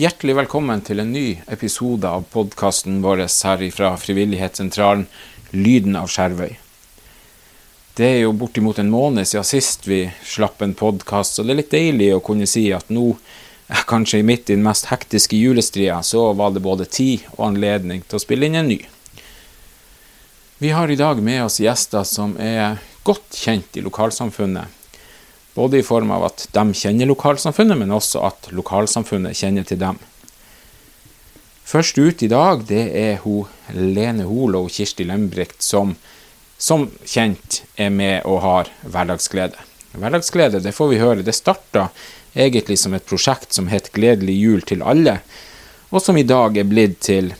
Hjertelig velkommen til en ny episode av podkasten vår her fra Frivillighetssentralen Lyden av Skjervøy. Det er jo bortimot en måned siden sist vi slapp en podkast, så det er litt deilig å kunne si at nå, kanskje midt i den mest hektiske julestria, så var det både tid og anledning til å spille inn en ny. Vi har i dag med oss gjester som er godt kjent i lokalsamfunnet både i form av at de kjenner lokalsamfunnet, men også at lokalsamfunnet kjenner til dem. Først ut i dag det er hun Lene Hol og Kirsti Lembrikt som, som kjent er med og har hverdagsglede. Hverdagsglede, det får vi høre, det starta egentlig som et prosjekt som het Gledelig jul til alle, og som i dag er blitt til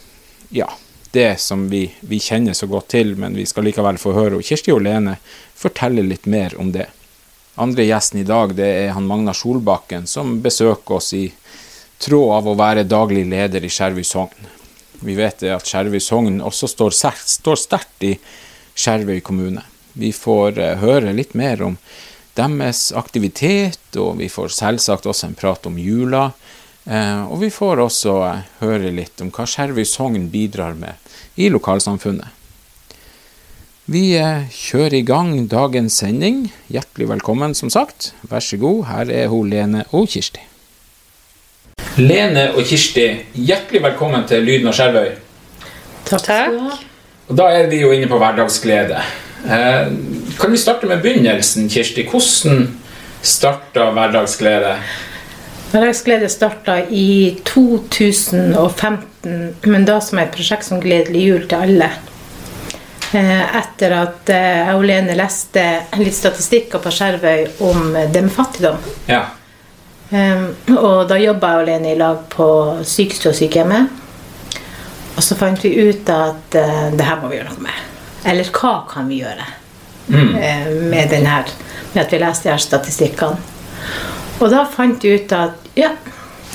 ja, det som vi, vi kjenner så godt til, men vi skal likevel få høre Kirsti og Lene fortelle litt mer om det. Andre gjesten i dag det er han Magna Solbakken, som besøker oss i tråd av å være daglig leder i Skjervøy sogn. Vi vet at Skjervøy sogn også står, sterkt i Skjervøy kommune. Vi får uh, høre litt mer om deres aktivitet, og vi får selvsagt også en prat om jula. Uh, og vi får også uh, høre litt om hva Skjervøy sogn bidrar med i lokalsamfunnet. Vi eh, kjører i gang dagens sending. Hjertelig velkommen, som sagt. Vær så god, her er hun Lene og Kirsti. Lene og Kirsti, hjertelig velkommen til Lyden av Skjervøy. Takk. Takk. Og Da er vi jo inne på hverdagsglede. Eh, kan vi starte med begynnelsen, Kirsti? Hvordan starta hverdagsglede? Hverdagsglede starta i 2015, men da som et prosjekt som Gledelig jul til alle. Eh, etter at eh, jeg og Lene leste litt statistikker på Skjervøy om det med fattigdom. Ja. Um, og da jobba jeg og Lene i lag på sykestua sykehjemmet. Og så fant vi ut at det her må vi gjøre noe med. Eller hva kan vi gjøre mm. med, den her, med at vi leste de her statistikkene. Og da fant vi ut at ja,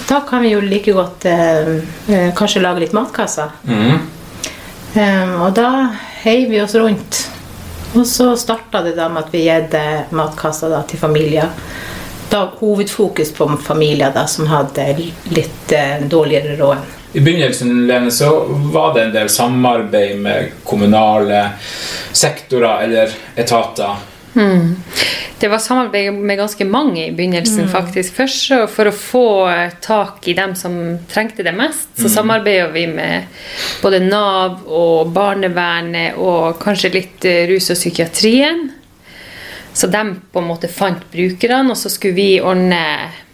da kan vi jo like godt eh, kanskje lage litt matkasser. Mm. Um, og da heiv vi oss rundt. Og så starta det da med at vi gitt matkasser da, til familier. Da hovedfokus på familier da, som hadde litt eh, dårligere råd. I begynnelsen Lene, så var det en del samarbeid med kommunale sektorer eller etater. Mm. Det var samarbeid med ganske mange i begynnelsen, mm. faktisk. Først for å få tak i dem som trengte det mest, så mm. samarbeider vi med både Nav og barnevernet og kanskje litt eh, rus og psykiatrien. Så de på en måte fant brukerne, og så skulle vi ordne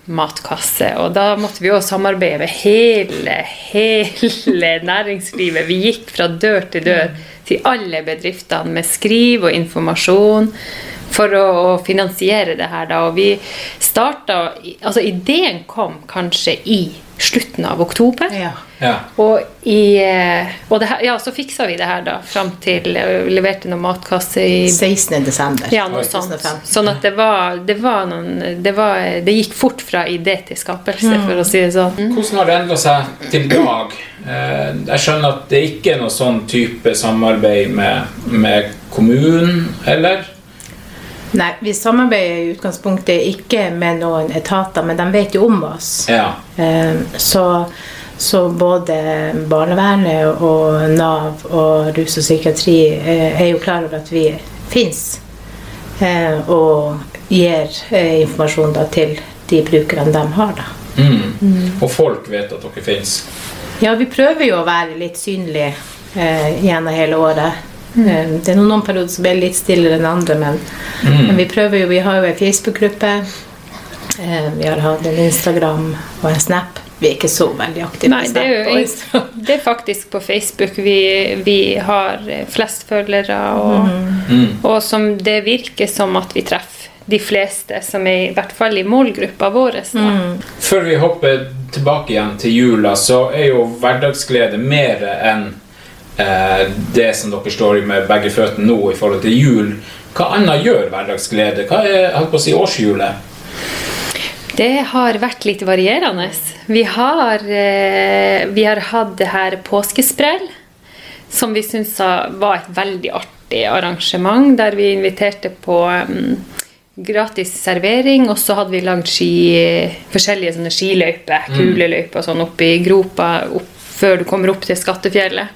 matkasse. Og da måtte vi òg samarbeide med hele, hele næringslivet. Vi gikk fra dør til dør til alle bedriftene med skriv og informasjon for å, finansiere det her. Da. Og vi starta Altså, ideen kom kanskje i slutten av oktober. Ja. Ja. Og, i, eh, og her, ja, så fiksa vi det her da fram til eh, Vi leverte noen matkasse i 16. desember. Ja, noe sånt. Sånn at det var, det var noen det, var, det, gikk fort fra idé til skapelse, mm. for å si det sånn. Mm. Hvordan har det endra seg til i dag? Eh, jeg skjønner at det ikke er noe sånn type samarbeid med, med kommunen, eller? Nei, vi samarbeider i utgangspunktet ikke med noen etater, men de vet jo om oss. Ja. Ehm, så, så, både barnevernet og Nav og rus og psykiatri eh, er jo klar over at vi fins. Eh, og gir eh, informasjon da, til de brukerne de har. da. Mm. Mm. Og folk vet at dere fins? Ja, vi prøver jo å være litt synlige gjennom hele året. Mm. Det er noen perioder som er litt stillere enn andre, men, mm. men vi prøver jo Vi har jo en Facebook-gruppe. Eh, vi har hatt en Instagram og en Snap. Vi er ikke så veldig aktive Nei, det er, jo, det er faktisk på Facebook vi, vi har flest følgere, og, mm. og, som det virker som at vi treffer de fleste som er i hvert fall i målgruppa vår. Mm. Før vi hopper tilbake igjen til jula, så er jo hverdagsglede mer enn Eh, det som dere står i med begge føttene nå i forhold til jul. Hva annet gjør hverdagsglede? Hva er holdt på å si, årshjulet? Det har vært litt varierende. Vi har, eh, vi har hatt det her påskesprell, som vi syns var et veldig artig arrangement, der vi inviterte på um, gratis servering, og så hadde vi lagd ski, forskjellige sånne skiløyper, kuleløyper og sånn oppi gropa opp, før du kommer opp til Skattefjellet.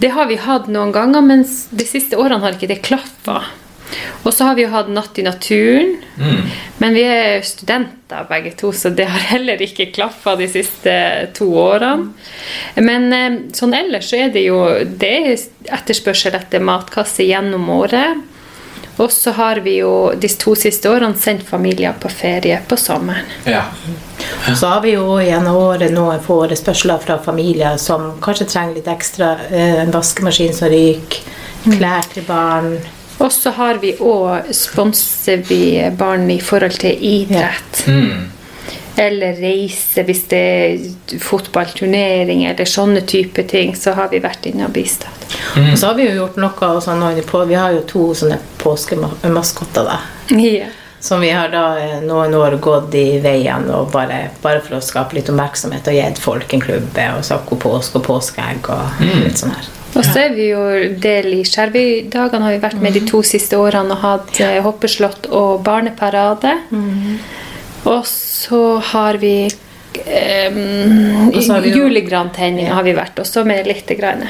Det har vi hatt noen ganger, men de siste årene har ikke det klaffa. Og så har vi jo hatt Natt i naturen. Men vi er studenter begge to, så det har heller ikke klaffa de siste to årene. Men eh, sånn ellers så er det jo det er etterspørsel etter matkasse gjennom året. Og så har vi jo de to siste årene sendt familier på ferie på sommeren. Ja. Så har vi jo gjennom året noen forespørsler fra familier som kanskje trenger litt ekstra. eh, En vaskemaskin som ryker, klær til barn. Og så har vi òg sponser vi barn i forhold til idrett. Mm. Eller reise hvis det er fotballturnering eller sånne type ting. Så har vi vært inne og bistått. Og så har vi jo gjort noe sånn, nå på, Vi har jo to sånne påskemaskotter, da. Yeah. Som vi har da eh, noen år gått i veien og bare, bare for å skape litt oppmerksomhet og gitt folk en klubbe og sagt god påske og påskeegg og litt sånn her. Og så er vi jo del i Skjervøydagene har vi vært med de to siste årene og hatt eh, hoppeslott og barneparade. Og så har vi um, vi jo- Julegrantenning har vi vært, også med lite grann.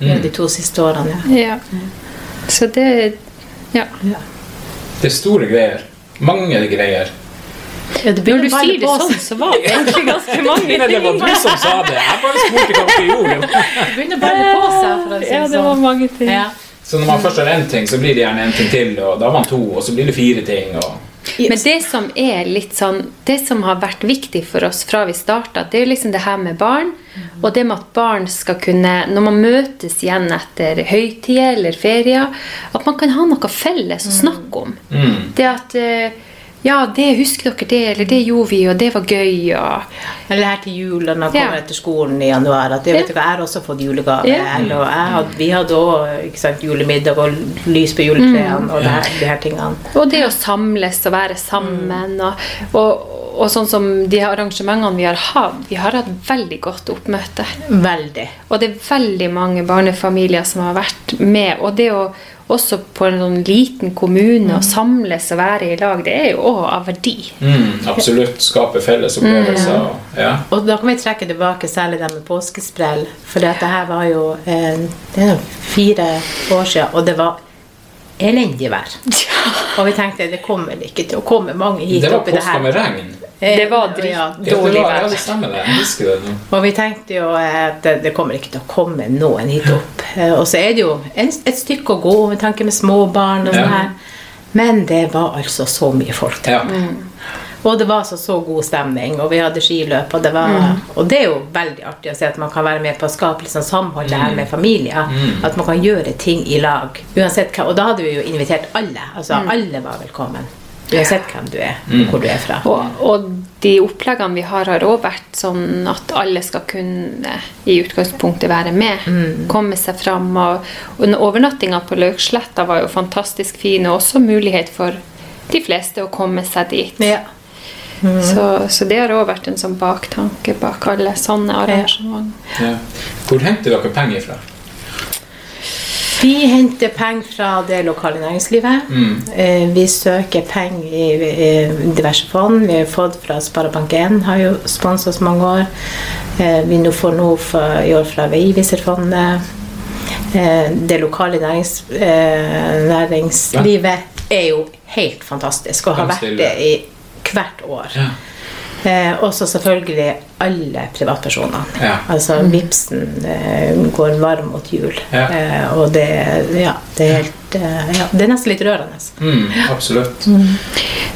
Ja, de to siste årene, ja. Ja. Så det Ja. ja. Det er store greier. Mange greier. ja det Når du sier det sånn, så var det egentlig ganske mange ting. det var du som sa det. Jeg bare spurte hva du gjorde. Det begynner å balle på seg, for å si Ja, det det var sånn. mange ting. Ja. Så når man først har én ting, så blir det gjerne en ting til, og da har man to, og så blir det fire ting. og... Men det som er litt sånn Det som har vært viktig for oss fra vi starta, det er liksom det her med barn. Og det med at barn skal kunne, når man møtes igjen etter høytider eller ferier, at man kan ha noe felles å snakke om. Mm. Det at eh, Ja, det husker dere det, eller det gjorde vi, og det var gøy, og Eller her til jul, når man kommer Ja. etter skolen i januar. At jeg, vet ikke, jeg har også fått julegave. Ja. Eller, hadde, vi hadde òg julemiddag og lys på juletrærne og det her, de her tingene. Og det å samles og være sammen. Og, og, og sånn som de arrangementene vi har hatt, vi har hatt veldig godt oppmøte. Veldig. Og det er veldig mange barnefamilier som har vært med. Og det å også på en sånn liten kommune å samles og være i lag, det er jo òg av verdi. Mm, absolutt. Skape felles opplevelser. og- Ja. Og da kan vi trekke tilbake særlig det med påskesprell. For dette her var jo eh, det er fire år siden, og det var elendig vær. Og vi tenkte det kommer ikke til å komme mange hit Det var oppi det påska her. med regn. Eh, Det var ja, Ja, Dårlig var, ja, vær. det stemmer det. Jeg husker det nå. Og vi tenkte jo eh, at det, det kommer ikke til å komme noen hit opp. Eh, Og så er det jo et stykke å gå med tanke med små barn og Ja. sånn her. Men det var altså så mye folk der. Ja. Og det var altså så god stemning, og vi hadde skiløp, og det var Og det er jo veldig artig å se at man kan være med på å skape sånn samhold her med familier. At man kan gjøre ting i lag. Uansett hva, Og da hadde vi jo invitert alle. Altså alle var velkommen. Uansett hvem du er, og hvor du er fra. Og, og de oppleggene vi har, har òg vært sånn at alle skal kunne i utgangspunktet være med. Komme seg fram. Og, og overnattinga på Løksletta var jo fantastisk fin, og også mulighet for de fleste å komme seg dit. Ja. Så, så det har òg vært en sånn baktanke bak alle sånne arrangement. Ja. Hvor henter dere penger fra? Vi henter penger fra det lokale næringslivet. Mm. Vi søker penger i eh, diverse fond. Vi har fått fra Sparebank1, har jo sponset oss mange år. Eh, Vi nå får nå i år fra Veiviserfondet. Eh, Det lokale nærings, eh, næringslivet er jo helt fantastisk, og har vært det i hvert år. Eh, også selvfølgelig alle privatpersoner. Ja. Altså Vipsen eh, går varm mot jul. Ja. Eh, og det, ja, det er helt eh, ja, Det er nesten litt rørende. Mm, absolutt.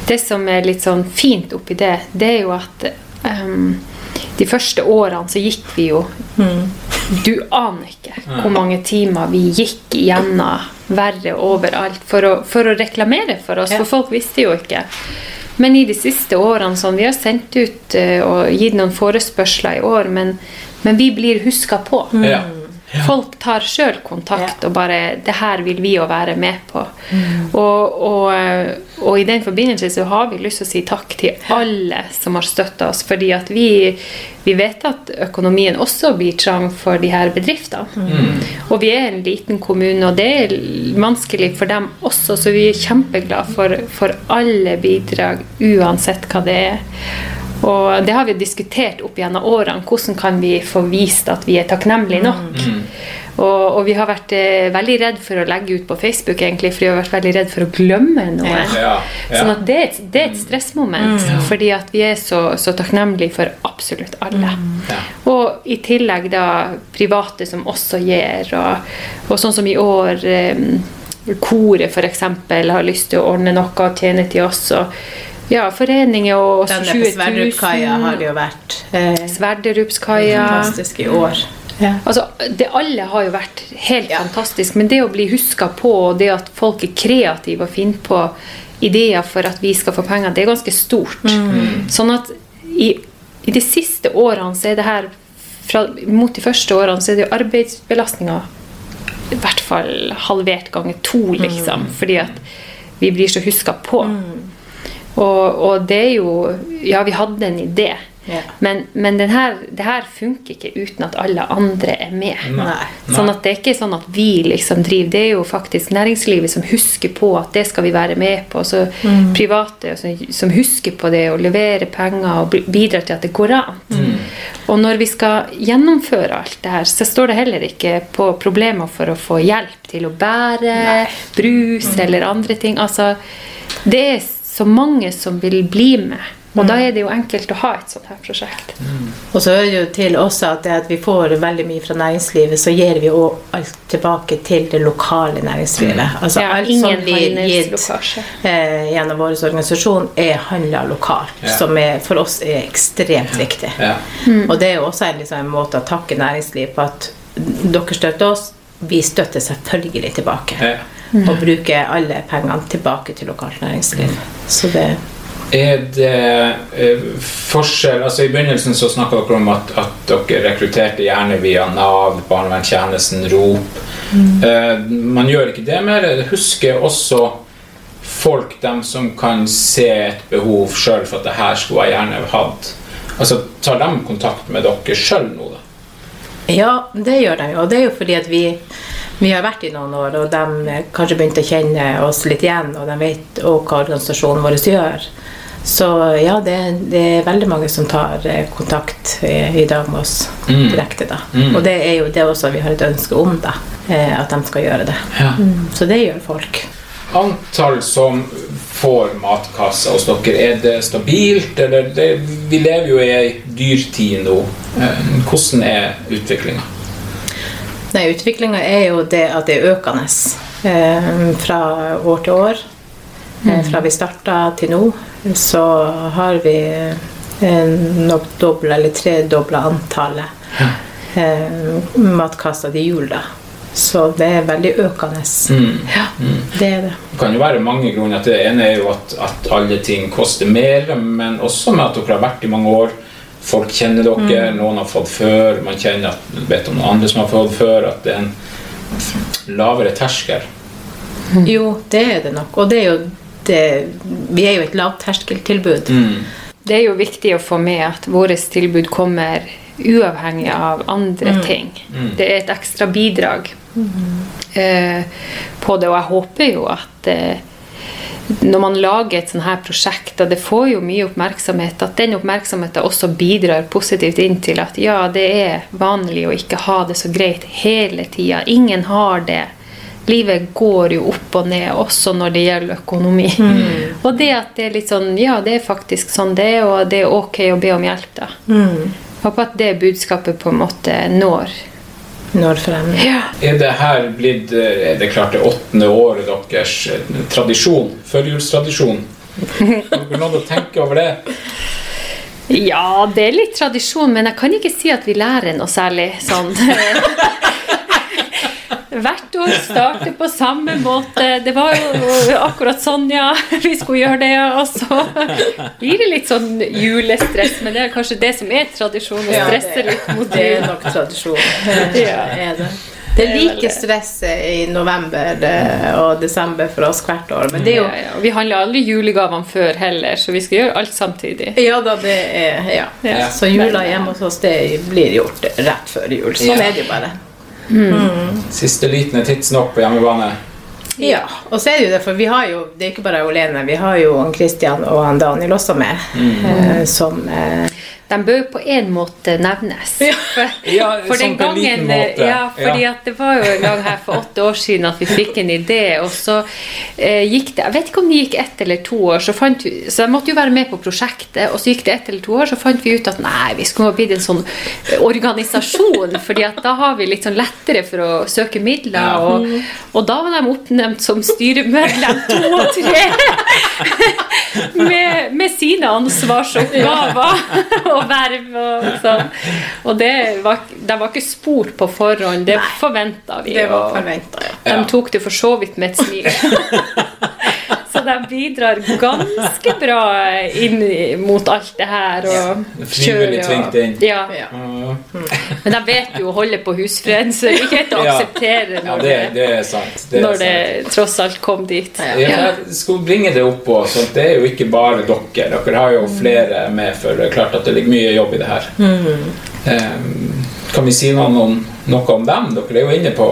Det som er litt sånn fint oppi det, det er jo at um, de første årene så gikk vi jo Du aner ikke hvor mange timer vi gikk gjennom verre overalt for å, for å reklamere for oss, Ja. for folk visste jo ikke. Men i de siste årene sånn, Vi har sendt ut eh, og gitt noen forespørsler i år, men, men vi blir huska på. Ja. Folk tar sjøl kontakt Ja. og bare 'Det her vil vi jo være med på'. Mm. Og, og, og i den forbindelse så har vi lyst til å si takk til alle som har støtta oss. Fordi at vi, vi vet at økonomien også blir trang for de her bedriftene. Og vi er en liten kommune, og det er vanskelig for dem også, så vi er kjempeglade for, for alle bidrag, uansett hva det er. Og det har vi diskutert opp gjennom årene. Hvordan kan vi få vist at vi er takknemlige nok? Og, og vi har vært eh, veldig redd for å legge ut på Facebook, egentlig, for vi har vært veldig redd for å glemme noe. Ja. Ja, ja. Sånn at det, er et- det er et stressmoment, fordi at vi er så, så takknemlige for absolutt alle. Ja. Og i tillegg da private som også gir, og, og sånn som i år eh, Koret f.eks. har lyst til å ordne noe og tjene til oss. og ja, foreninger og også der 20 på 000. Sverdrupkaia har det jo vært eh, Sverdrupskaia. fantastisk i år. Ja. Altså, det Alle har jo vært helt Ja. fantastisk, men det å bli huska på, og det at folk er kreative og finner på ideer for at vi skal få penger, det er ganske stort. Sånn at i, i de siste årene så er det her fra, Mot de første årene så er det jo arbeidsbelastninga i hvert fall halvert ganger to, liksom. Fordi at vi blir så huska på. Og, og det er jo Ja, vi hadde en idé. Yeah. Men, men den her, det her funker ikke uten at alle andre er med. Nei. Sånn at det er ikke sånn at vi liksom driver Det er jo faktisk næringslivet som husker på at det skal vi være med på. Så private som, som husker på det og leverer penger og bidrar til at det går an. Og når vi skal gjennomføre alt det her, så står det heller ikke på problemer for å få hjelp til å bære brus eller andre ting. Altså, det er så mange som vil bli med. Og da er det jo enkelt å ha et sånt her prosjekt. Og så hører det jo til også at det at vi får veldig mye fra næringslivet, så gir vi jo alt tilbake til det lokale næringslivet. Altså Ja, alt som blir gitt eh, gjennom vår organisasjon, er handla lokalt. Ja. Som er, for oss er ekstremt viktig. Ja. Mm. Og det er jo også en, liksom, en måte å takke næringslivet på at dere støtter oss, vi støtter selvfølgelig tilbake. Ja. Og bruke alle pengene tilbake til lokalt næringsliv. Så det Er det eh, forskjell altså I begynnelsen så snakka dere om at, at dere rekrutterte gjerne via Nav, barnevernstjenesten, ROP. Eh, man gjør ikke det mer. Husker også folk, dem som kan se et behov sjøl for at det her skulle jeg gjerne hatt. Altså, Tar de kontakt med dere sjøl nå, da? Ja, det gjør de jo. Og det er jo fordi at vi, vi har vært i noen år, og de eh, kanskje begynte å kjenne oss litt igjen, og de vet også hva organisasjonen vår gjør. Så ja, det, det er veldig mange som tar eh, kontakt eh, i dag med oss Mm. direkte. da. Mm. Og det er jo det også vi har et ønske om, da. At de skal gjøre det. Ja. Så det gjør folk. Antall som får matkasse hos dere, er det stabilt? Eller det, vi lever jo i ei dyrtid nå. Hvordan er utviklinga? Nei, Utviklinga er jo det at det er økende eh, fra år til år. Mm. fra vi starta til nå, så har vi eh, nok dobla eller tredobla antallet eh, matkasser til jul. da. Så det er veldig økende. Mm. Ja, det er det. Det kan jo være mange grunner til det. ene er jo at, at alle ting koster mer, men også med at dere har vært i mange år. Folk kjenner dere, noen har fått før, man kjenner at, vet om noen andre som har fått før. At det er en lavere terskel. Jo, det er det nok. Og det er jo det Vi er jo et lavterskeltilbud. Mm. Det er jo viktig å få med at vårt tilbud kommer uavhengig av andre ting. Det er et ekstra bidrag eh, på det, og jeg håper jo at eh, når man lager et sånt her prosjekt, og det får jo mye oppmerksomhet, at den oppmerksomheten også bidrar positivt inn til at ja, det er vanlig å ikke ha det så greit hele tida. Ingen har det. Livet går jo opp og ned, også når det gjelder økonomi. Og det at det er litt sånn Ja, det er faktisk sånn det er, og det er ok å be om hjelp, da. Håper at det budskapet på en måte når. Når frem. Er det her blitt eh, er det klart det åttende året deres eh, tradisjon? Førjulstradisjon? Har dere noe å tenke over det? Ja, det er litt tradisjon, men jeg kan ikke si at vi lærer noe særlig sånn. hvert år starter på samme måte. Det var jo akkurat sånn, ja. Vi skulle gjøre det, ja. Og så blir det litt sånn julestress. Men det er kanskje det som er tradisjon, å stresse litt mot Det er nok tradisjon. Det er det. Det er like stress stresset i november og desember for oss hvert år. Men det er jo Ja, ja. Vi handler aldri julegavene før heller, så vi skal gjøre alt samtidig. Ja da, det er Ja. Så jula hjemme hos oss, det blir gjort rett før jul. Sånn er det jo bare. Siste liten er tidsnok på hjemmebane. Ja, og så er det jo det, for vi har jo Det er ikke bare Olene, vi har jo han Christian og han Daniel også med, eh, som eh, De bør på en måte nevnes. Ja, Ja, for sånn den på en liten måte. Ja, fordi Ja. at det var jo en gang her for åtte år siden at vi fikk en idé, og så eh, gikk det Jeg vet ikke om det gikk ett eller to år, så fant vi Så jeg måtte jo være med på prosjektet, og så gikk det ett eller to år, så fant vi ut at nei, vi skulle ha blitt en sånn eh, organisasjon, fordi at da har vi litt sånn lettere for å søke midler, Ja. og, og da var de oppnevnt som styremedlem to og tre med ansvarsoppgaver og verv og sånn. Og det var, de var ikke spurt på forhånd, det forventa vi. Det var ja. de tok det for så vidt med et smil. Så de bidrar ganske bra inn mot alt det her. Og Frivillig kjører inn. Ja. Ja. Mm. Men de vet jo å holde på husfreden, så det er ikke helt å akseptere når det, det, det er sant. Det er når sant. det tross alt kom dit. Ja. Ja, jeg skulle bringe det opp også, så det er jo ikke bare dere. Dere har jo flere med, for det er klart at det ligger mye jobb i det her. Em, kan vi si noe om, noe om dem? Dere er jo inne på,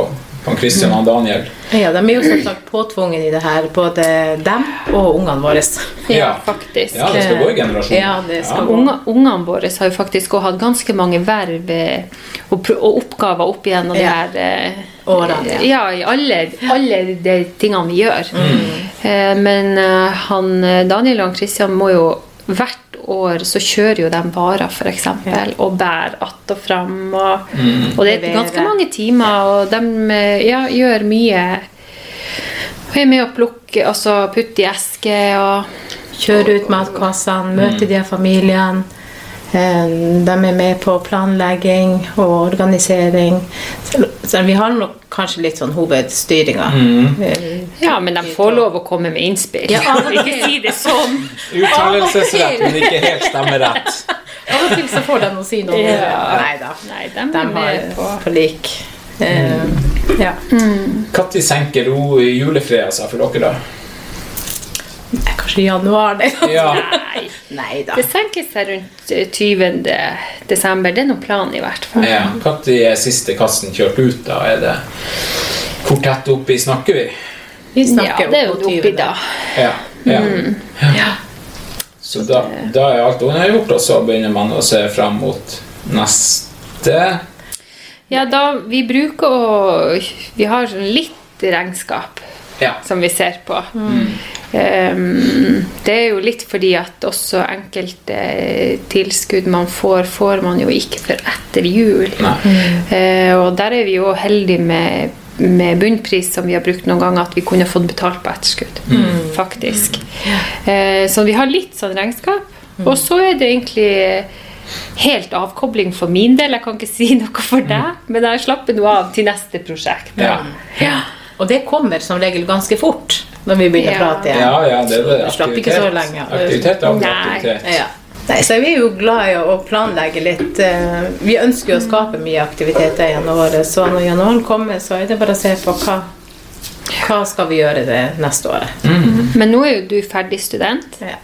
på Christian og Daniel. ja, de er jo som sagt påtvunget i det her, både dem og ungene våre. Ja, Ja. faktisk. Ja, det skal gå i generasjoner. Ja, det skal gå. Unga, ungene våre har jo faktisk også hatt ganske mange verv eh, og, og oppgaver opp igjennom de her eh, Årene, ja. Ja, i alle, alle de tingene vi gjør. Eh, men han Daniel og han Christian må jo hvert år så kjører jo de varer, f.eks., eksempel og bærer att og fram. Og, og det er ganske mange timer, og de eh, ja, gjør mye. Og er med å plukke, altså putte i eske og Kjøre ut matkassene, møte de her familiene. Eh, De er med på planlegging og organisering. Så vi har nok kanskje litt sånn hovedstyringa. Eh, Ja, men de får lov å komme med innspill. Ja, ikke si det sånn. Uttalelsesretten ikke helt stemmerett. Av og til så får de å si noe. Ja. Nei da. Nei, de De er med på på lik. Mm. ja. Når senker ro i julefreda seg for dere, da? Kanskje i januar, det. Ja. Nei. Nei da. Det senker seg rundt eh, 20. desember. Det er noen plan, i hvert fall. ja. Når er siste kassen kjørt ut, da? Er det Hvor tett oppi snakker vi? Vi Ja, det er jo opp oppi 20. da. Ja. ja. Ja. Så da, da er alt unnagjort, og så begynner man å se fram mot neste Ja, da vi bruker å Vi har sånn litt regnskap Ja. som vi ser på. Um, det er jo litt fordi at også enkelte tilskudd man får, får man jo ikke før etter jul. Mm. Uh, og der er vi jo heldige med, med bunnpris som vi har brukt noen ganger, at vi kunne fått betalt på etterskudd. Faktisk. Eh, så vi har litt sånn regnskap. Og så er det egentlig helt avkobling for min del. Jeg kan ikke si noe for deg, men jeg slapper nå av til neste prosjekt. Ja. Ja. Og det kommer som regel ganske fort når vi begynner Ja. å prate igjen. Ja, ja, det er det. Slapp ikke så lenge. Aktivitet er Nei. aktivitet. Ja. Nei, så Vi er jo glad i å planlegge litt. eh, Vi ønsker jo å skape mye aktiviteter i januar, så når januaren kommer, så er det bare å se på hva hva skal vi gjøre det neste året. Men nå er jo du ferdig student, Ja.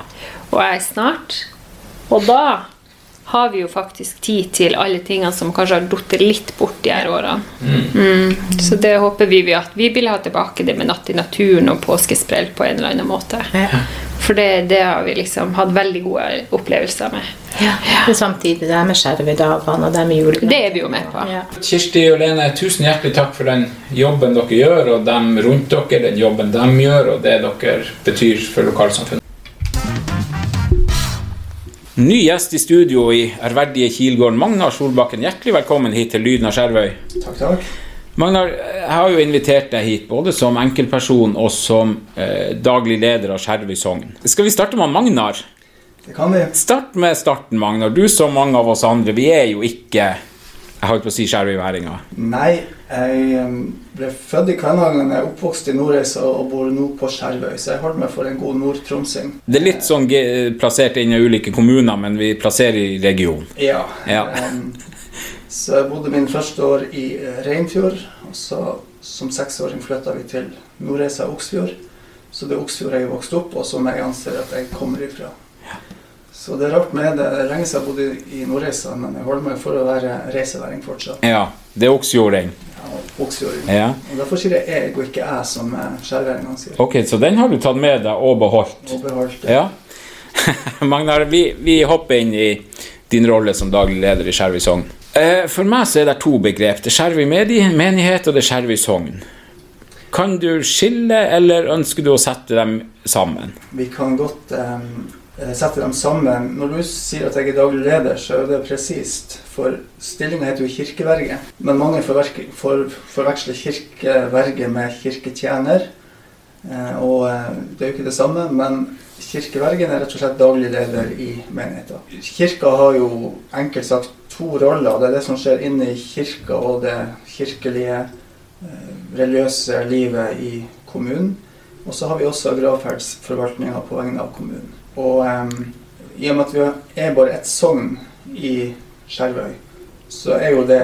og jeg er snart. Og da har vi jo faktisk tid til alle tingene som kanskje har falt litt bort de her årene. Mm. Så det håper vi vi at vi vil ha tilbake det med Natt i naturen og påskesprell på en eller annen måte. Ja. For det, det har vi liksom hatt veldig gode opplevelser med. Ja, Men samtidig det er med skjervedagene og det er med julegaver. Det er vi jo med på. Ja. Kirsti og Lene, tusen hjertelig takk for den jobben dere gjør, og dem rundt dere, den jobben de gjør, og det dere betyr for lokalsamfunnet. Ny gjest i studio i ærverdige Kilgården, Magnar Solbakken. Hjertelig velkommen hit til Lyden av Skjervøy. Takk, takk. Magnar, jeg har jo invitert deg hit både som enkeltperson og som eh, daglig leder av Skjervøy Sogn. Skal vi starte med Magnar? Det kan vi. Start med starten, Magnar. Du som mange av oss andre, vi er jo ikke jeg holdt på å si skjervøyværinger. Nei, Jeg ble født i Kvænangen, er oppvokst i Nordreisa og bor nå på Skjervøy, så jeg holder meg for en god nordtromsing. Det er litt sånn plassert inn i ulike kommuner, men vi plasserer i region. Ja. Ja. Så jeg bodde mine første år i eh, Reinfjord, og så som seksåring flytta vi til Nordreisa Oksfjord. Så det er Oksfjord jeg er vokst opp, og som jeg anser at jeg kommer ifra. Så det er rart med det. Det er lenge siden jeg bodde i Nordreisa, men jeg holder meg for å være reiseværing fortsatt. Ja, det er Oksfjording. Ja, Oksfjord. Ja. Og Derfor sier jeg jeg og ikke jeg, som skjærværingene sier. Ok, så den har du tatt med deg og beholdt. Og beholdt ja. Ja. Magnar, vi, vi hopper inn i din rolle som daglig leder i Skjervøy sogn. Eh, For meg så er det to begrep. Det er Skjervøy medi- menighet og det er i sogn. Kan du skille, eller ønsker du å sette dem sammen? Vi kan godt eh, sette dem sammen. Når du sier at jeg er daglig leder, så er det presist. For stillinga heter jo kirkeverge. Men mange forveksler kirkeverge med kirketjener. Eh, og eh, det er jo ikke det samme, men kirkevergen er rett og slett daglig leder i menigheten. Kirka har jo enkelt sagt to roller. Det er det som skjer inne i kirka og det kirkelige, eh, religiøse livet i kommunen. Og så har vi også gravferdsforvaltninga på vegne av kommunen. Og um, i og med at vi er bare ett sogn i Skjervøy, så er jo det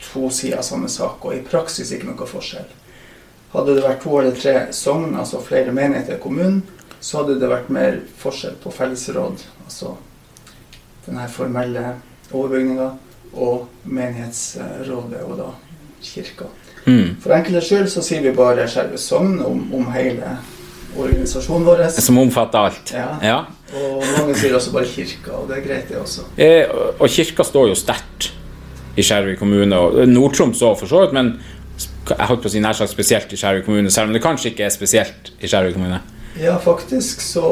to sider av samme sak, og i praksis ikke noe forskjell. Hadde det vært to eller tre sogn, altså flere menigheter i kommunen, så hadde det vært mer forskjell på fellesråd, altså den her formelle overbygninga, og menighetsrådet, og da kirka. Mm. For enkeltes skyld så sier vi bare Skjervøy sogn om, om hele organisasjonen vår. Som omfatter alt. Ja. Ja. Og mange sier også bare kirka, og det er greit, det også. Eh, og kirka står jo sterkt i Skjervøy kommune, og Nord-Troms òg for så vidt, men jeg holdt på å si nær sagt spesielt i Skjervøy kommune, selv om det kanskje ikke er spesielt i Skjervøy kommune. Ja, faktisk så,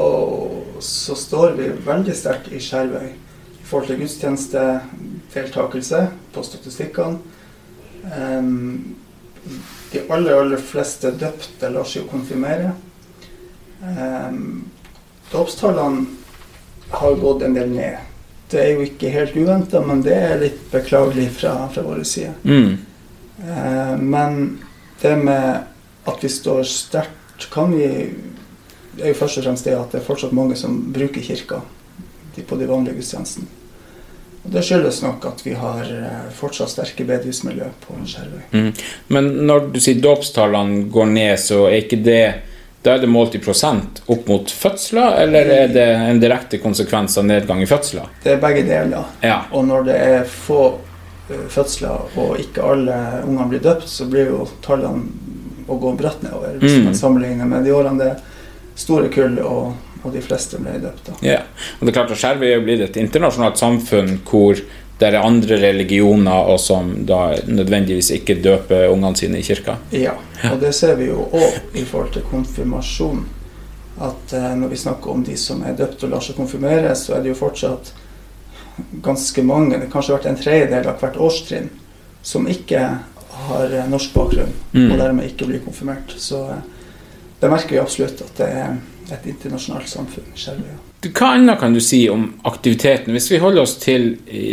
så står vi veldig sterkt i Skjervøy i forhold til gudstjenestedeltakelse på statistikkene. Um, de aller, aller fleste døpte lar seg jo konfirmere. Um, Dåpstallene har gått en del ned. Det er jo ikke helt uventa, men det er litt beklagelig fra, fra vår side. Mm. Eh, men det med at vi står sterkt, kan vi er jo først og fremst det at det er fortsatt mange som bruker kirka på de vanlige gudstjenestene. Og det skyldes nok at vi har eh, fortsatt sterke bedehusmiljø på Skjervøy. Mm. Men når du sier dåpstallene går ned, så er ikke det Da er det målt i prosent opp mot fødsler, eller er det en direkte konsekvens av nedgang i fødsler? Det er begge deler. Ja. Og når det er få fødsler og ikke alle ungene blir døpt, så blir jo tallene å gå bratt nedover. Hvis Mm. man sammenligner med de årene det store kull og, og de fleste ble døpt. Ja, og det er klart at Skjervøy er blitt et internasjonalt samfunn hvor det er andre religioner og som da nødvendigvis ikke døper ungene sine i kirka. Ja, og det ser vi jo òg i forhold til konfirmasjon. At eh, når vi snakker om de som er døpt og lar seg konfirmere, så er det jo fortsatt ganske mange, det har kanskje vært en tredjedel av hvert årstrinn, som ikke har eh, norsk bakgrunn, Mm. og dermed ikke blir konfirmert. Så eh, det merker vi absolutt at det er et internasjonalt samfunn. selv. ja. Hva annet kan du si om aktiviteten? Hvis vi holder oss til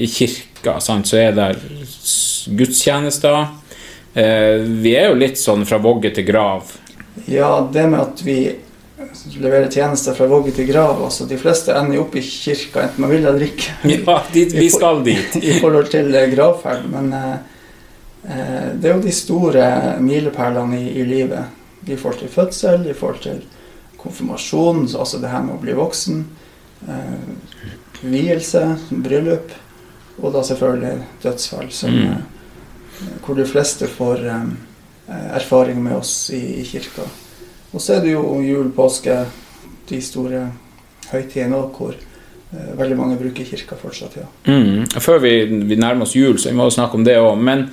kirka, sant, så er det gudstjenester. Eh, vi er jo litt sånn fra vogge til grav. Ja, det med at vi leverer tjenester fra vogge til grav, altså de fleste ender opp i kirka, enten man vil eller ikke. Ja, dit, vi skal dit. i forhold til eh, gravferd. Men eh, eh, det er jo de store milepælene i, i livet. I forhold til fødsel, i forhold til konfirmasjon, altså det her med å bli voksen. Eh, vielse, bryllup. Og da selvfølgelig dødsfall, som, Mm. eh, hvor de fleste får eh, erfaring med oss i, i kirka. Og så er det jo jul, påske, de store høytidene hvor eh, veldig mange bruker kirka fortsatt. ja. Mm. Før vi, vi nærmer oss jul, så vi må snakke om det òg. Men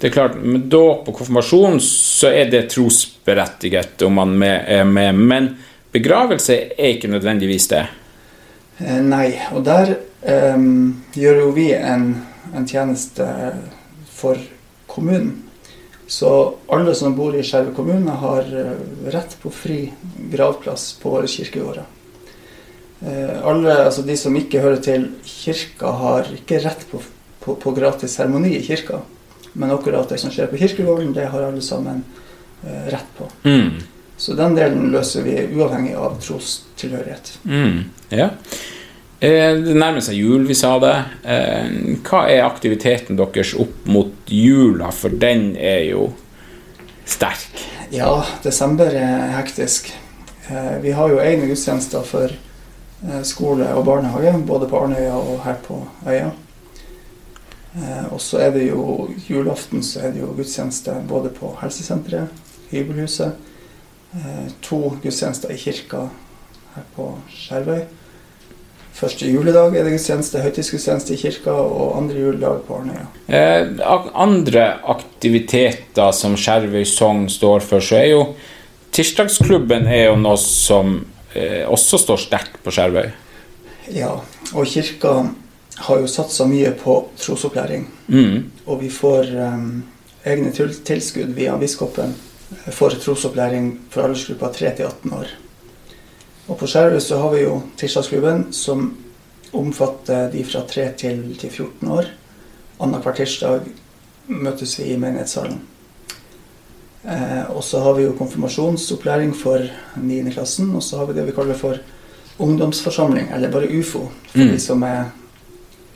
det er klart, med dåp og konfirmasjon så er det trosberettiget om man med- er med. Men begravelse er ikke nødvendigvis det. Eh, nei, og der eh, gjør jo vi en, en tjeneste for kommunen. Så alle som bor i Skjervøy kommune, har eh, rett på fri gravplass på våre kirkegårder. Eh, alle, altså de som ikke hører til kirka, har ikke rett på, på, på gratis seremoni i kirka. Men akkurat det som skjer på kirkegården, det har alle sammen eh, rett på. Mm. Så den delen løser vi uavhengig av trostilhørighet. Mm. Ja. Eh, Det nærmer seg jul, vi sa det. Eh, Hva er aktiviteten deres opp mot jula, for den er jo sterk? Ja, desember er hektisk. Eh, Vi har jo egne gudstjenester for skole og barnehage, både på Arnøya og her på øya. Og så er det jo julaften så er det jo gudstjeneste både på helsesenteret, hybelhuset, to gudstjenester i kirka her på Skjervøy. Første juledag er det gudstjeneste, høytidsgudstjeneste i kirka, og andre juledag på Arnøya. Eh, andre aktiviteter som Skjervøy Sogn står for, så er jo Tirsdagsklubben er jo noe som eh, også står sterkt på Skjervøy. Ja, og kirka har jo satsa mye på trosopplæring. Mm. Og vi får eh, egne tilskudd via biskopen for trosopplæring for aldersgruppa 3 til 18 år. Og på Skjervøy så har vi jo tirsdagsklubben, som omfatter de fra 3 til, til 14 år. Annenhver tirsdag møtes vi i menighetssalen. Eh, og så har vi jo konfirmasjonsopplæring for 9. klassen, og så har vi det vi kaller for ungdomsforsamling, eller bare UFO, for Mm. de som er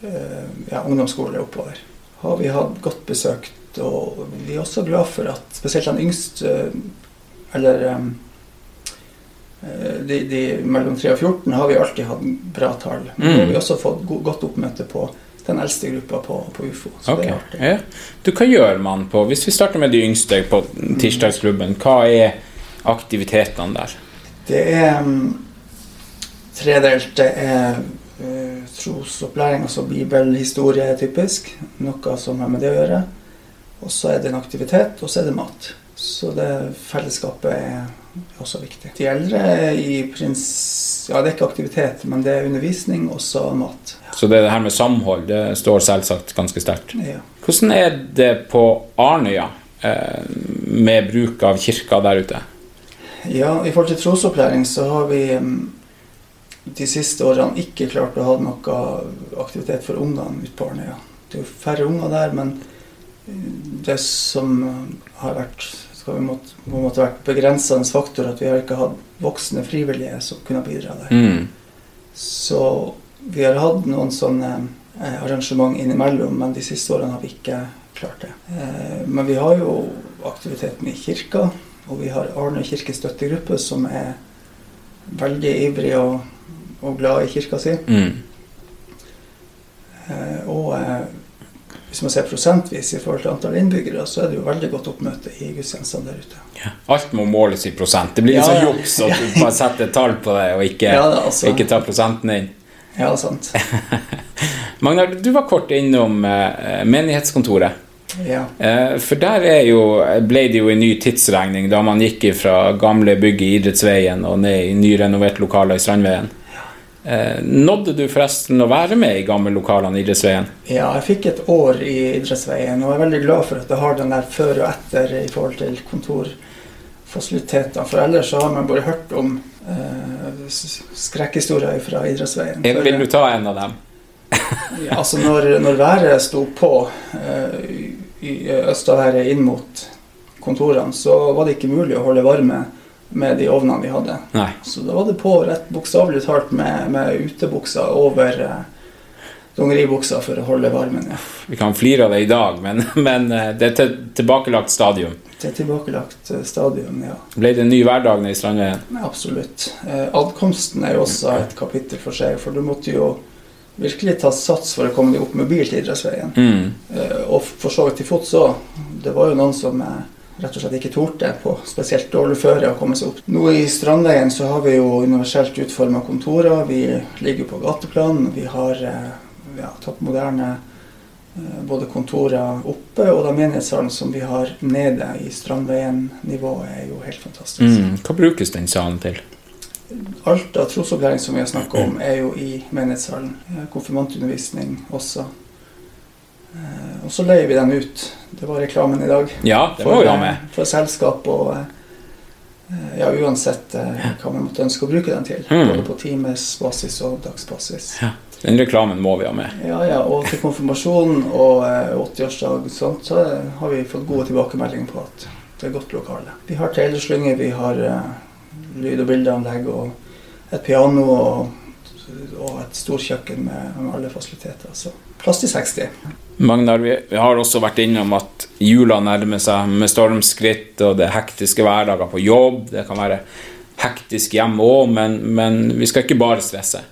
eh, ja, ungdomsskole oppover. Har vi hatt godt besøkt, og vi er også glad for at spesielt den yngste, eller eh, de, de mellom 3 og 14 har vi alltid hatt bra tall. Men Mm. nå har vi også fått go godt oppmøte på den eldste gruppa på, på UFO. Så okay. det er artig. ja. Du, hva gjør man på Hvis vi starter med de yngste på Tirsdagsklubben, hva er aktivitetene der? Det er um, tredelt. Det er uh, trosopplæring, altså bibelhistorie typisk. Noe som har med det å gjøre. Og så er det en aktivitet, og så er det mat. Så det fellesskapet er også viktig. De eldre er i prins... Ja, det er ikke aktivitet, men det er undervisning, og så mat. Så det, det her med samhold det står selvsagt ganske sterkt. Ja. Hvordan er det på Arnøya eh, med bruk av kirka der ute? Ja, i forhold til trosopplæring så har vi mm, de siste årene ikke klart å ha noe aktivitet for ungene ute på Arnøya. Det er jo færre unger der, men mm, det som har vært skal vi måtte, må en måte vært begrensende faktor, at vi har ikke hatt voksne frivillige som kunne bidra der. Mm. Så vi har hatt noen sånne eh, arrangement innimellom, men de siste årene har vi ikke klart det. Eh, men vi har jo aktiviteten i kirka, og vi har Arne kirke støttegruppe, som er veldig ivrig og, og glad i kirka si. Mm. Eh, og eh, hvis man ser prosentvis i forhold til antall innbyggere, så er det jo veldig godt oppmøte i gudstjenestene der ute. Ja. Alt må måles i prosent. Det blir Ja, sånn juks at du bare setter et tall på det, og ikke, Ja, altså. ikke tar prosenten inn. Ja, sant. Magnar, du var kort innom eh, menighetskontoret. Ja. Eh, for der er jo, ble det jo en ny tidsregning da man gikk fra gamle bygg i Idrettsveien og ned i nyrenoverte lokaler i Strandveien. Eh, nådde du forresten å være med i gamle lokalene i Idrettsveien? Ja, jeg fikk et år i Idrettsveien, og jeg er veldig glad for at jeg har den der før og etter i forhold til kontorfasilitetene. For ellers så har man bare hørt om eh, skrekkhistorier fra Idrettsveien. Jeg, Vil du ta en av dem? ja, altså når, når været sto på eh, i Østaværet inn mot kontorene, så var det ikke mulig å holde varme med de ovnene vi hadde. Nei. Så da var det på rett bokstavelig talt med, med utebuksa over eh, dongeribuksa for å holde varmen. Ja. Vi kan flire av det i dag, men, men eh, det er til tilbakelagt stadium. Det er tilbakelagt stadium, ja. Ble det en ny hverdag nede i Strandveien? Absolutt. Eh, Adkomsten er jo også et kapittel for seg, for du måtte jo virkelig ta sats for å komme deg opp med bil til Idrettsveien. Mm. Eh, Og for så vidt til fots òg. Det var jo noen som eh, rett og slett ikke torde på spesielt dårlig føre å komme seg opp. Nå i Strandveien så har vi jo universelt utforma kontorer. Vi ligger på gateplan. Vi har eh, ja, topp moderne eh, både kontorer oppe og da menighetssalen som vi har nede i Strandveien-nivået, er jo helt fantastisk. Mm. Hva brukes den salen til? Alt av trosopplæring som vi har snakka om, er jo i menighetssalen. Eh, Konfirmantundervisning også. Og så leier vi den ut. Det var reklamen i dag. Ja, det må For, vi ha eh, med. for selskap og, Eh, ja, uansett eh, hva man måtte ønske å bruke den til. Mm. Både på timesbasis og dagsbasis. Ja. Den reklamen må vi ha med. Ja, ja, og til konfirmasjonen og eh, 80-årsdag sånt, så har vi fått gode tilbakemeldinger på at det er godt lokale. Vi har trailerslynger, vi har lyd- og bildeanlegg og et piano og, og et storkjøkken med, med alle fasiliteter. Så plass til 60. Magnar, vi har også vært innom at jula nærmer seg med stormskritt, og det er hektiske hverdager på jobb. Det kan være hektisk hjemme òg, men, men vi skal ikke bare stresse.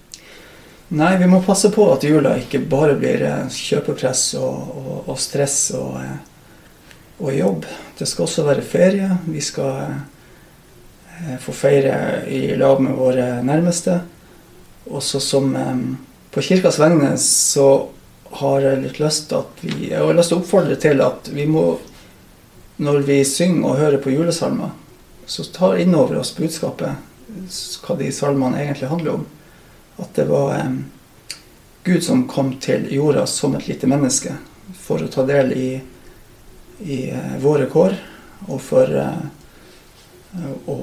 Nei, vi må passe på at jula ikke bare blir kjøpepress og, og, og stress og, eh, og jobb. Det skal også være ferie. Vi skal eh, få feire i lag med våre nærmeste. Også som eh, På kirkas vegne så har jeg litt lyst vi Jeg har lyst til å oppfordre til at vi må, når vi synger og hører på julesalmer, så ta inn over oss budskapet, hva de salmene egentlig handler om. At det var eh, Gud som kom til jorda som et lite menneske for å ta del i, i eh, våre kår, og for eh, å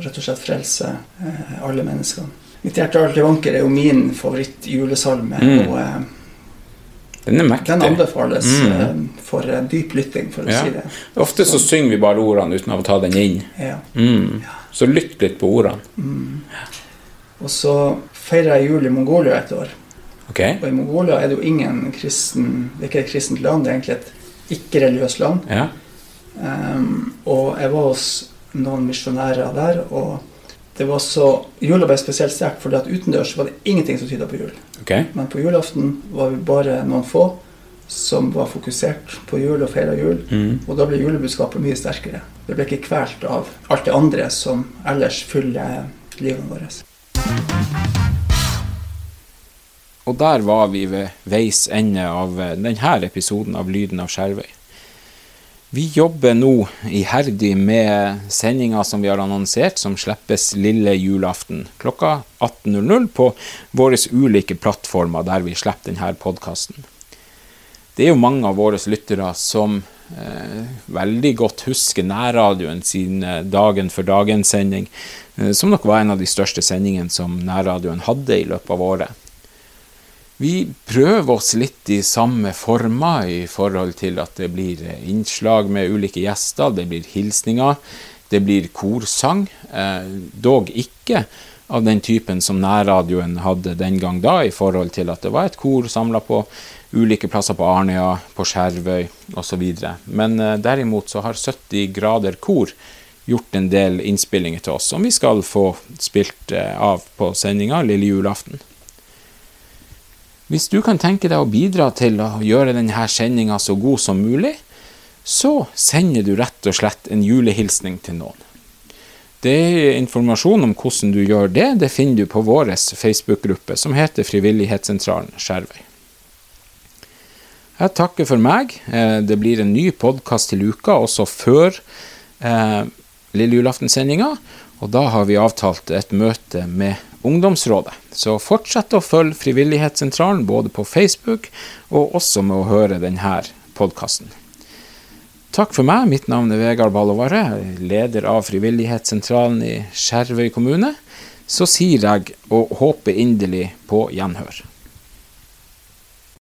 rett og slett frelse eh, alle menneskene. Mitt hjerte alltid vanker er jo min favoritt-julesalme. Mm. og Den er mektig. Den anbefales Mm. eh, for eh, dyp lytting, for å Ja. si det. Ofte så synger vi bare ordene uten å ta den inn. Ja. Mm. Så lytt litt på ordene. Mm. Og så feirer jeg jul i Mongolia et år. Ok? Og i Mongolia er det jo ingen kristen Det er ikke et kristent land, det er egentlig et ikke-religiøst land. Ja. Um, og jeg var hos noen misjonærer der, og det var så Jula ble spesielt sterkt, for utendørs var det ingenting som tyda på jul. Okay. Men på julaften var vi bare noen få som var fokusert på jul og feira jul. Mm. Og da ble julebudskapet mye sterkere. Det ble ikke kvalt av alt det andre som ellers fyller livet vårt. Og der var vi ved veis ende av denne episoden av Lyden av Skjervøy. Vi jobber nå iherdig med sendinga som vi har annonsert, som slippes lille julaften klokka 18.00 på våre ulike plattformer der vi slipper denne podkasten. Det er jo mange av våre lyttere som eh, veldig godt husker nærradioen sin eh, Dagen for dagen-sending, eh, som nok var en av de største sendingene som nærradioen hadde i løpet av året. Vi prøver oss litt i samme former i forhold til at det blir innslag med ulike gjester, det blir hilsninger, det blir korsang, eh, dog ikke av den typen som nærradioen hadde den gang da, i forhold til at det var et kor samla på ulike plasser på Arnøya, på Skjervøy osv. Men eh, derimot så har 70 grader kor gjort en del innspillinger til oss, som vi skal få spilt eh, av på sendinga lille julaften. Hvis du kan tenke deg å bidra til å gjøre denne sendinga så god som mulig, så sender du rett og slett en julehilsning til noen. Det er informasjon om hvordan du gjør det, det finner du på vår Facebook-gruppe som heter Frivillighetssentralen Skjervøy. Jeg takker for meg. Eh, Det blir en ny podkast til uka, også før eh, lille julaften-sendinga. Og da har vi avtalt et møte med Ungdomsrådet. Så fortsett å følge Frivillighetssentralen både på Facebook og også med å høre denne podkasten. Takk for meg. Mitt navn er Vegard Ballovare, leder av Frivillighetssentralen i Skjervøy kommune. Så sier jeg og håper inderlig på gjenhør.